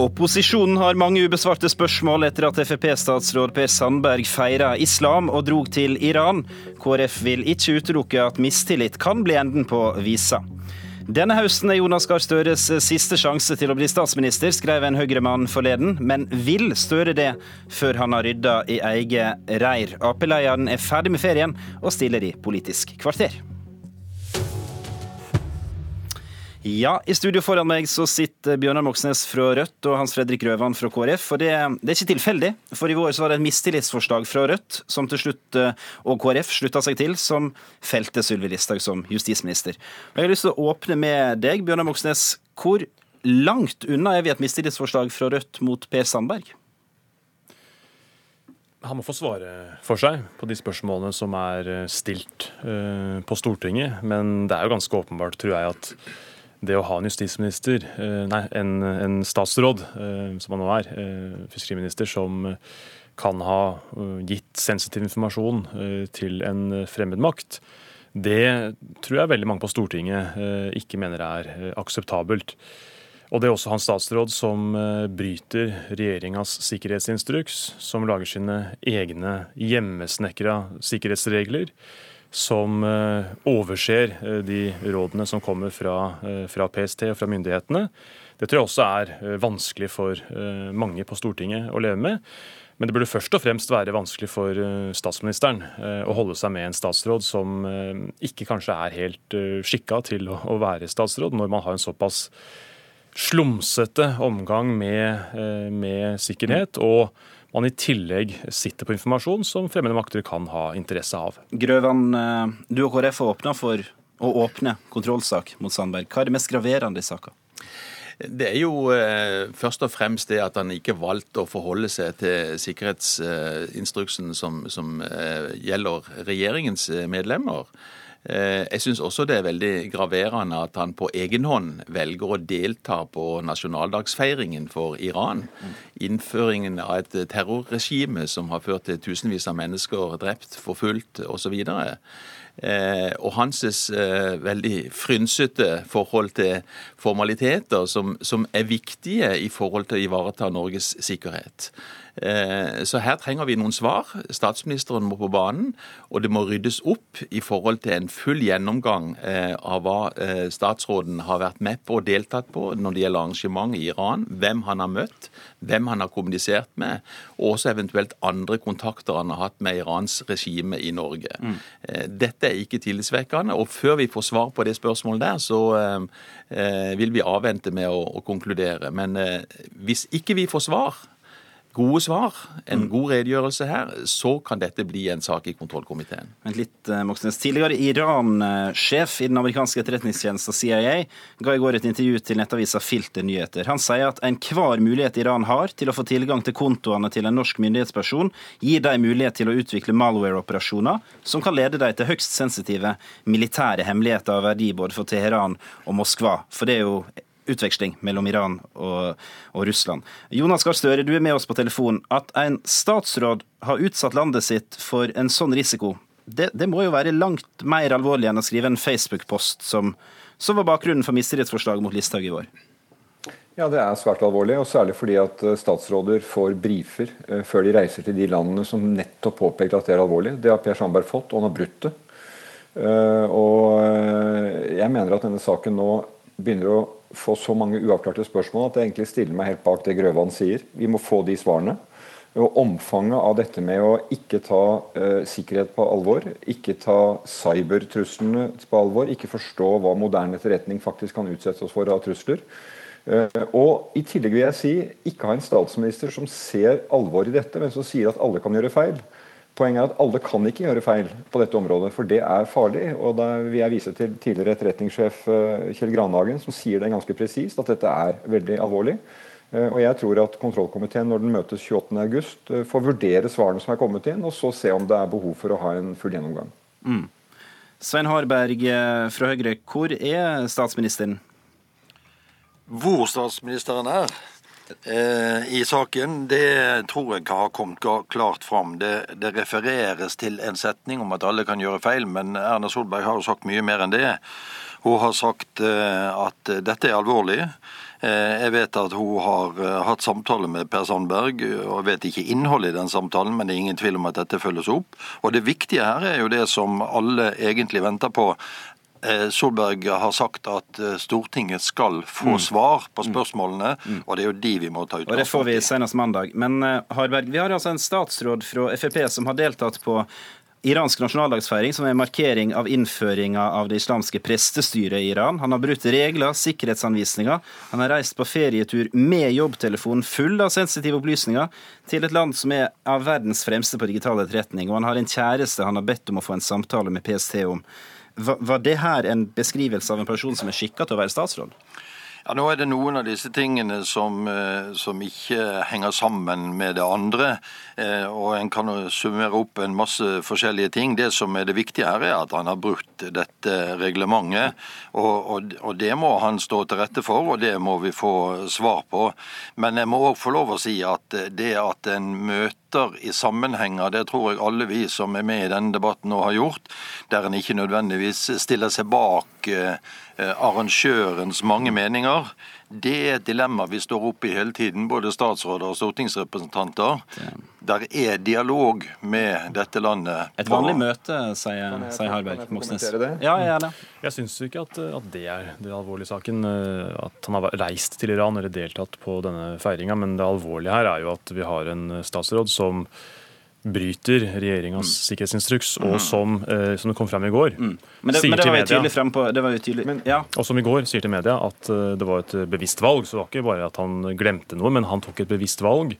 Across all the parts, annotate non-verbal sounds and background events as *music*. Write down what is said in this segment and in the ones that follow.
Opposisjonen har mange ubesvarte spørsmål etter at Frp-statsråd Per Sandberg feira islam og drog til Iran. KrF vil ikke utelukke at mistillit kan bli enden på visa. Denne høsten er Jonas Gahr Støres siste sjanse til å bli statsminister, skrev en Høyre-mann forleden. Men vil Støre det før han har rydda i eget reir? Ap-lederen er ferdig med ferien og stiller i Politisk kvarter. Ja, i studio foran meg så sitter Bjørnar Moxnes fra Rødt og Hans Fredrik Røvan fra KrF. Og det, det, er ikke tilfeldig, for i vår så var det et mistillitsforslag fra Rødt som til slutt, eh, og KrF slutta seg til, som felte Sylvi Listhaug som justisminister. Jeg har lyst til å åpne med deg, Bjørnar Moxnes. Hvor langt unna er vi et mistillitsforslag fra Rødt mot Per Sandberg? Han må få svare for seg på de spørsmålene som er eh, stilt uh, på Stortinget. Men det er jo ganske åpenbart, tror jeg, at det å ha en justisminister, eh, nei, en, en statsråd, eh, som han nå er, eh, fiskeriminister, som kan ha gitt sensitiv informasjon til en fremmed makt, det tror jeg veldig mange på Stortinget ikke mener er akseptabelt. Og det er også hans statsråd som bryter regjeringas sikkerhetsinstruks, som lager sine egne hjemmesnekra sikkerhetsregler som eh, overser eh, de rådene som kommer fra, eh, fra, PST og fra myndighetene. Det tror jeg også er vanskelig for mange på Stortinget å leve med. Men det burde først og fremst være vanskelig for statsministeren å holde seg med en statsråd som ikke kanskje er helt skikka til å være statsråd, når man har en såpass slumsete omgang med, med sikkerhet. og man i tillegg sitter på informasjon som fremmede makter kan ha interesse av. Grøvan, eh, du og KrF har åpna for å åpne kontrollsak mot Sandberg. Hva er det mest graverende i saka? Det er jo eh, først og fremst det at han ikke valgte å forholde seg til sikkerhetsinstruksen som, som eh, gjelder regjeringens medlemmer. Eh, jeg syns også det er veldig graverende at han på egen hånd velger å delta på nasjonaldagsfeiringen for Iran. Innføringen av et terrorregime som har ført til tusenvis av mennesker drept, forfulgt osv. Eh, og hans eh, veldig frynsete forhold til formaliteter som, som er viktige i forhold til å ivareta Norges sikkerhet. Eh, så her trenger vi noen svar. Statsministeren må på banen, og det må ryddes opp i forhold til en full gjennomgang eh, av hva eh, statsråden har vært med på og deltatt på når det gjelder arrangement i Iran, hvem han har møtt, hvem han har kommunisert med, og også eventuelt andre kontakter han har hatt med Irans regime i Norge. Mm. Dette er ikke tillitvekkende, og før vi får svar på det spørsmålet der, så vil vi avvente med å, å konkludere. Men hvis ikke vi får svar, gode svar, en mm. god redegjørelse her, så kan dette bli en sak i kontrollkomiteen. Vent litt, eh, Moxnes. Tidligere Iran-sjef i den amerikanske etterretningstjenesten CIA ga i går et intervju til nettavisa Filter Nyheter. Han sier at enhver mulighet Iran har til å få tilgang til kontoene til en norsk myndighetsperson, gir dem mulighet til å utvikle malware-operasjoner som kan lede dem til høgst sensitive militære hemmeligheter av verdi både for Teheran og Moskva. For det er jo utveksling mellom Iran og, og Russland. Jonas Gahr Støre, du er med oss på telefon. At en statsråd har utsatt landet sitt for en sånn risiko, det, det må jo være langt mer alvorlig enn å skrive en Facebook-post som, som, var bakgrunnen for mistillitsforslaget mot Listhaug i vår? Ja, Det er svært alvorlig, og særlig fordi at eh, statsråder får brifer eh, før de reiser til de landene som nettopp påpeker at det er alvorlig. Det har Per Sandberg fått, og han har brutt det. Eh, og jeg mener at denne saken nå begynner å få så mange uavklarte spørsmål at jeg egentlig stiller meg helt bak det Grøvan sier. Vi må få de svarene. Og Omfanget av dette med å ikke ta uh, sikkerhet på alvor, ikke ta cybertruslene på alvor, ikke forstå hva moderne etterretning faktisk kan utsette oss for av trusler. Uh, og i tillegg vil jeg si ikke ha en statsminister som ser alvor i dette, men som sier at alle kan gjøre feil. Poenget er at alle kan ikke gjøre feil på dette området, for det er farlig. og Da vil jeg vise til tidligere etterretningssjef eh, Kjell Granhagen, som sier det ganske presist, at dette er veldig alvorlig. Eh, og jeg tror at kontrollkomiteen når den møtes 28.8, eh, får vurdere svarene som er kommet inn, og så se om det er behov for å ha en full gjennomgang. Mm. Svein Harberg fra Høyre, hvor er statsministeren? Hvor statsministeren er? Eh, i saken, det tror jeg har kommet klart fram. Det, det, refereres til en setning om at alle kan gjøre feil, men Erna Solberg har jo sagt mye mer enn det. Hun har sagt eh, at dette er alvorlig. Eh, jeg vet at hun har hatt samtale med Per Sandberg, og vet ikke innholdet i den samtalen, men det er ingen tvil om at dette følges opp. Og Det viktige her er jo det som alle egentlig venter på. Eh, Solberg har sagt at Stortinget skal få mm. svar på mm. spørsmålene, mm. og det er jo de vi må ta ut. Og Det får vi senest mandag. Men Harberg, vi har altså en statsråd fra Frp som har deltatt på iransk nasjonaldagsfeiring, som er en markering av innføringa av det islamske prestestyret i Iran. Han har brutt regler, sikkerhetsanvisninger. Han har reist på ferietur med jobbtelefonen full av sensitive opplysninger til et land som er av verdens fremste på digital etterretning, og han har en kjæreste han har bedt om å få en samtale med PST om. Var det her en beskrivelse av en person som er skikka til å være statsråd? Ja, Nå er det noen av disse tingene som, eh, som ikke henger sammen med det andre. Eh, og En kan summere opp en masse forskjellige ting. Det som er det viktige her, er at han har brutt dette reglementet. Og, og, og det må han stå til rette for, og det må vi få svar på. Men jeg må òg få lov å si at det at en møter i sammenhenger, det tror jeg alle vi som er med i denne debatten nå har gjort, der en ikke nødvendigvis stiller seg bak eh, Eh, arrangørens mange meninger. Det er et dilemma vi står oppe i hele tiden, både statsråder og stortingsrepresentanter. Der er dialog med dette landet. Et vanlig møte, sier, sier Harberg Moxnes. Ja, jeg er det. Jeg syns ikke at, at, det er den alvorlige saken. Eh, at han har reist til Iran eller deltatt på denne feiringa. Men det alvorlige her er jo at vi har en statsråd som bryter regjeringas mm. sikkerhetsinstruks, og mm. som, eh, som det kom frem i går mm. Men, det, men det, var jo tydelig frem på, det var jo tydelig, men, ja. Og som i går sier til media at uh, det var et bevisst valg. Så det var ikke bare at han glemte noe, men han tok et bevisst valg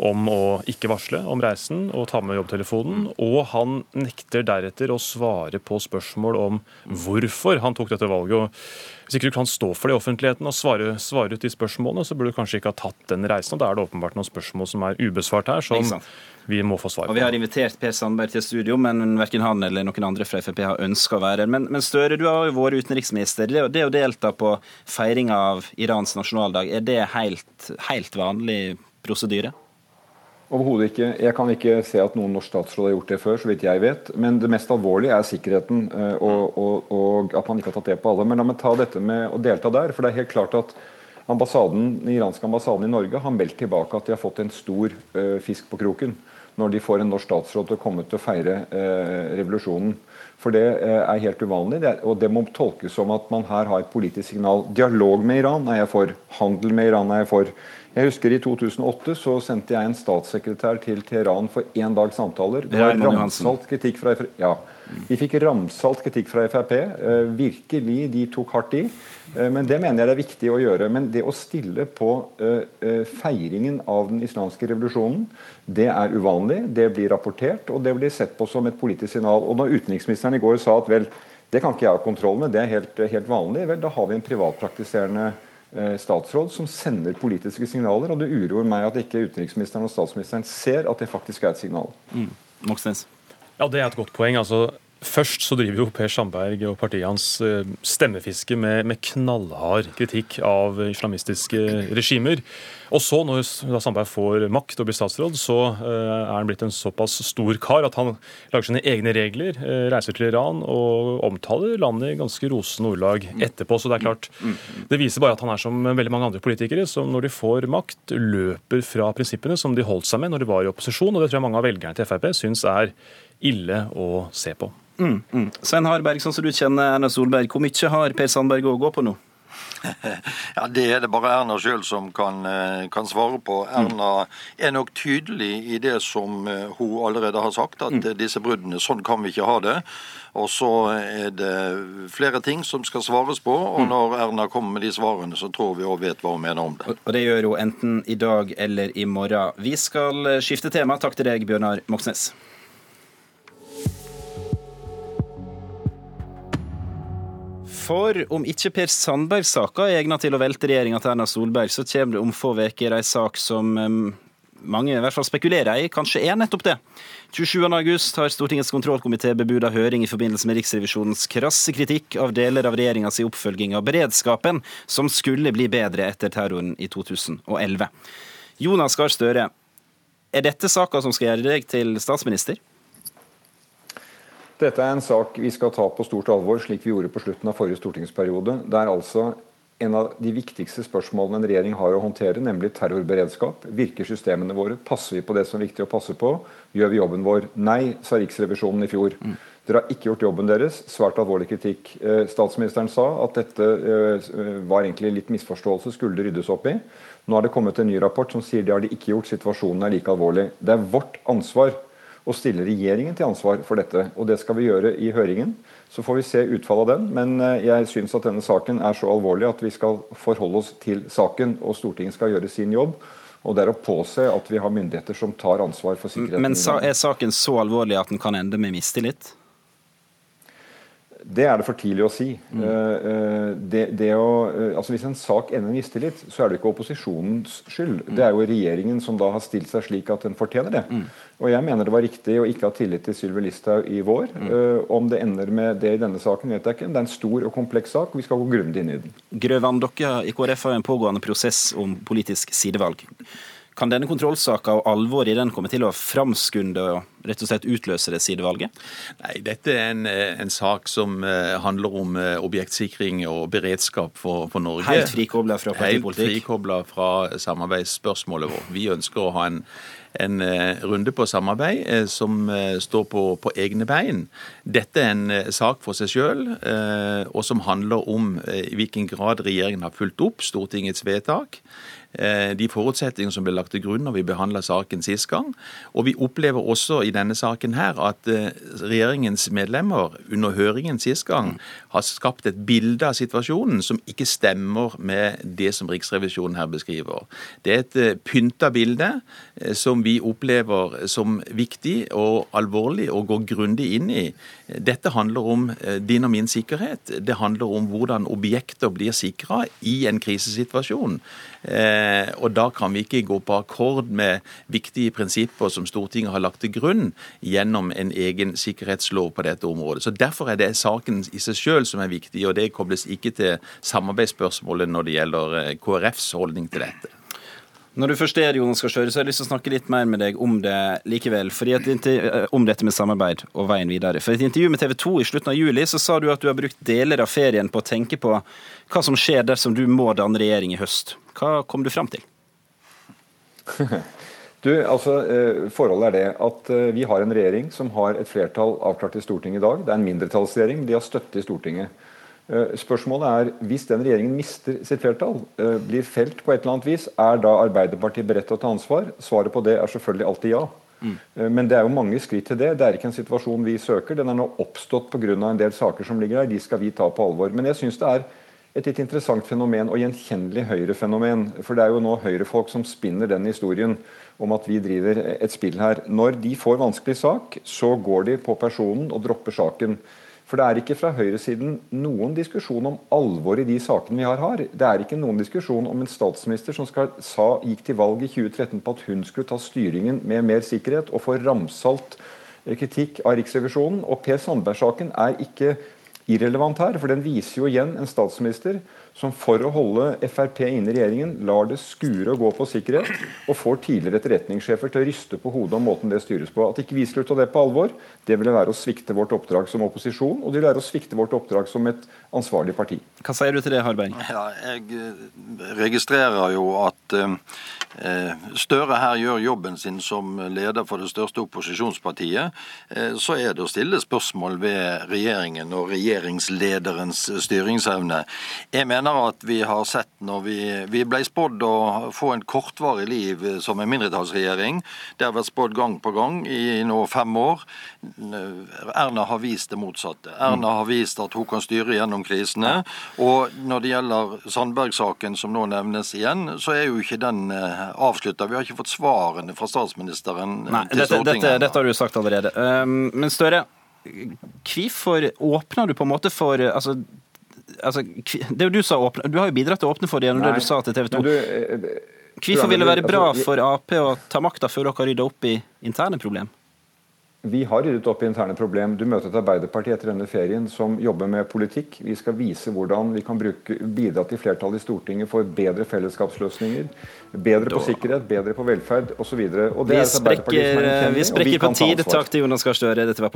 om å ikke varsle om reisen og ta med jobbtelefonen. Og han nekter deretter å svare på spørsmål om hvorfor han tok dette valget. og hvis ikke du kan stå for det i offentligheten og svare, svare ut de spørsmålene, så burde du kanskje ikke ha tatt den reisen. og Da er det åpenbart noen spørsmål som er ubesvart her, som vi må få svar på. Og Vi har invitert Per Sandberg til studio, men verken han eller noen andre fra Frp har ønska å være her. Men, men, Støre, du har jo vært utenriksminister. Det, det å delta på feiringa av Irans nasjonaldag, er det helt, helt vanlig prosedyre? Overhodet ikke. Jeg kan ikke se at noen norsk statsråd har gjort det før, så vidt jeg vet. Men det mest alvorlige er sikkerheten, eh, og, og, og, at man ikke har tatt det på alle. Men la meg ta dette med å delta der. For det er helt klart at ambassaden, den iranske ambassaden i Norge har meldt tilbake at de har fått en stor uh, fisk på kroken når de får en norsk statsråd til å komme til å feire uh, revolusjonen. For det uh, er helt uvanlig, det er, og det må tolkes som at man her har et politisk signal. Dialog med Iran er jeg for. Handel med Iran er jeg for. Jeg husker I 2008 så sendte jeg en statssekretær til Teheran for én dags samtaler. Det var ramsalt kritikk fra ja, Vi fikk ramsalt kritikk fra Frp. Eh, virkelig, de tok hardt i. Eh, men det mener jeg det er viktig å gjøre. Men det å stille på eh, feiringen av den islamske revolusjonen, det er uvanlig. Det blir rapportert, og det blir sett på som et politisk signal. Og når utenriksministeren i går sa at vel, det kan ikke jeg ha kontroll med, det er helt, helt vanlig, vel, da har vi en privatpraktiserende statsråd som sender politiske signaler. Og det uroer meg at ikke utenriksministeren og statsministeren ser at det faktisk er et signal. Mm. Ja, Det er et godt poeng. altså Først så driver jo Per Sandberg og partiet hans eh, stemmefiske med, med knallhard kritikk av islamistiske regimer. Og så, når Sandberg får makt og blir statsråd, så eh, er han blitt en såpass stor kar at han lager sine egne regler, eh, reiser til Iran og omtaler landet i ganske rosende ordlag etterpå. Så det er klart, det viser bare at han er som veldig mange andre politikere, som når de får makt, løper fra prinsippene som de holdt seg med når de var i opposisjon. Og det tror jeg mange av velgerne til Frp syns er ille å se på. Mm, mm. Svein Harberg, sånn som du kjenner Erna Solberg, hvor mye har Per Sandberg å gå på nå? *laughs* Ja, Det er det bare Erna sjøl som kan, eh, kan, svare på. Erna er nok tydelig i det som eh, hun allerede har sagt, at mm. disse bruddene, sånn kan vi ikke ha det. Og så er det flere ting som skal svares på, og mm. når Erna kommer med de svarene, så tror vi òg vet hva hun mener om det. Og det gjør hun enten i dag eller i morgen. Vi skal eh, skifte tema. Takk til deg, Bjørnar Moxnes. For om ikke Per Sandberg-saka er egnet til å velte regjeringa til Erna Solberg, så kommer det om få uker ei sak som mange i hvert fall spekulerer i kanskje er nettopp det. 27.8 har Stortingets kontrollkomité bebuda høring i forbindelse med Riksrevisjonens krasse kritikk av deler av regjeringas oppfølging av beredskapen, som skulle bli bedre etter terroren i 2011. Jonas Gahr Støre, er dette saka som skal gjøre deg til statsminister? Dette er en sak vi skal ta på stort alvor, slik vi gjorde på slutten av forrige stortingsperiode. er altså en av de viktigste spørsmålene en regjering har å håndtere, nemlig terrorberedskap. Virker systemene våre? Passer vi på det som er viktig å passe på? Gjør vi jobben vår? Nei, sa Riksrevisjonen i fjor. Mm. Dere har ikke gjort jobben deres. Svært alvorlig kritikk. Eh, statsministeren sa at dette eh, var egentlig litt misforståelse, skulle det ryddes opp i. Nå har det kommet en ny rapport som sier det har de ikke gjort. Situasjonen er like alvorlig. Det er vårt ansvar å stille regjeringen til ansvar for dette. Og det skal vi gjøre i høringen. Så får vi se utfallet av den. Men eh, jeg syns at denne saken er så alvorlig at vi skal forholde oss til saken, og Stortinget skal gjøre sin jobb. Og det er å påse at vi har myndigheter som tar ansvar for sikkerheten. Men er saken så alvorlig at den kan ende med mistillit? Det er det for tidlig å si. Mm. Eh, eh, det, det å, eh, altså Hvis en sak ender i mistillit, så er det ikke opposisjonens skyld. Mm. Det er jo regjeringen som da har stilt seg slik at den fortjener det. Mm. Og jeg mener det var riktig å ikke ha tillit til Sylvi Listhaug i vår. Uh, om det ender med det i denne saken, vet jeg ikke. Det er en stor og kompleks sak, og vi skal gå grundig inn i den. Grøvan, dere i KrF har en pågående prosess om politisk sidevalg. Kan denne kontrollsaka og alvoret i den komme til å framskunde og rett og slett utløse det sidevalget? Nei, dette er en, eh, en sak som uh, handler om uh, objektsikring og beredskap for, for Norge. Helt frikobla fra partipolitikk? Helt frikobla fra samarbeidsspørsmålet vårt. Vi ønsker å ha en en runde på samarbeid som står på, på, egne bein. Dette er en sak for seg sjøl, og som handler om i hvilken grad regjeringen har fulgt opp Stortingets vedtak. Eh, de forutsetningene som ble lagt til grunn når vi behandla saken sist gang. Og vi opplever også i denne saken her at eh, regjeringens medlemmer under høringen sist gang har skapt et bilde av situasjonen som ikke stemmer med det som Riksrevisjonen her beskriver. Det er et eh, pynta bilde som vi opplever som viktig og alvorlig å gå grundig inn i. Dette handler om din og min sikkerhet. Det handler om hvordan objekter blir sikra i en krisesituasjon. Eh, og da kan vi ikke gå på akkord med viktige prinsipper som Stortinget har lagt til grunn gjennom en egen sikkerhetslov på dette området. Så Derfor er det saken i seg selv som er viktig, og det kobles ikke til samarbeidsspørsmålet når det gjelder eh, KrFs holdning til dette. Når du først er Jonas Gahr så har jeg lyst til å snakke litt mer med deg om det likevel. Eh, om dette med samarbeid og veien videre. For I et intervju med TV 2 i slutten av juli så sa du at du har brukt deler av ferien på å tenke på hva som skjer dersom du må danne regjering i høst. Hva kom du fram til? *laughs* Du, altså, eh, Forholdet er det at eh, vi har en regjering som har et flertall avklart i Stortinget i dag. Det er en mindretallsregjering. De har støtte i Stortinget. Eh, spørsmålet er, Hvis den regjeringen mister sitt flertall, blir felt på et eller annet vis, er da Arbeiderpartiet beredt til å ta ansvar? Svaret på det er selvfølgelig alltid ja. Mm. Men det er jo mange skritt til det. Det er ikke en situasjon vi søker. Den er nå oppstått pga. en del saker som ligger der. De skal vi ta på alvor. Men jeg synes det er et litt interessant fenomen og gjenkjennelig Høyre-fenomen. For det er jo nå Høyre-folk som spinner den historien om at vi driver et spill her. Når de får vanskelig sak, så går de på personen og dropper saken. For det er ikke fra høyresiden noen diskusjon om alvoret i de sakene vi har. her. Det er ikke noen diskusjon om en statsminister som skal, sa, gikk til valg i 2013 på at hun skulle ta styringen med mer sikkerhet, og få ramsalt kritikk av Riksrevisjonen. Og Per Sandberg-saken er ikke irrelevant her, for den viser jo igjen en statsminister som for å holde Frp inne i regjeringen lar det skure og gå på sikkerhet, og får tidligere etterretningssjefer til å ryste på hodet om måten det styres på. At ikke vi skulle ta det på alvor, det ville være å svikte vårt oppdrag som opposisjon, og det ville være å svikte vårt oppdrag som et ansvarlig parti. Hva sier du til det, Harberg? Ja, jeg registrerer jo at Eh, Støre her gjør jobben sin som leder for det største opposisjonspartiet, eh, så er det å stille spørsmål ved regjeringen og regjeringslederens styringsevne. Jeg mener at vi har sett når vi, vi ble spådd å få en kortvarig liv som en mindretallsregjering. Det har vært spådd gang på gang i nå fem år. Erna har vist det motsatte. Erna har vist at hun kan styre gjennom krisene. Og når det gjelder Sandberg-saken som nå nevnes igjen, så er jo ikke den eh, avslutta. Vi har ikke fått svarene fra statsministeren Nei, til dette, Stortinget. Dette, dette, har du sagt allerede. Um, men Støre, hvorfor åpner du på en måte for altså, altså, det du sa åpne, Du har jo bidratt til å åpne for det gjennom det du sa til TV 2. Hvorfor vil det være bra altså, for Ap å ta makta før dere har rydda opp i interne problem? Vi har ryddet opp i interne problem. Du møter et Arbeiderparti etter denne ferien som jobber med politikk. Vi skal vise hvordan vi kan bruke, bidra til flertallet i Stortinget for bedre fellesskapsløsninger. Bedre på sikkerhet, bedre på velferd osv. Vi sprekker, vi sprekker på tid. Takk til Jonas Gahr Støre. Dette var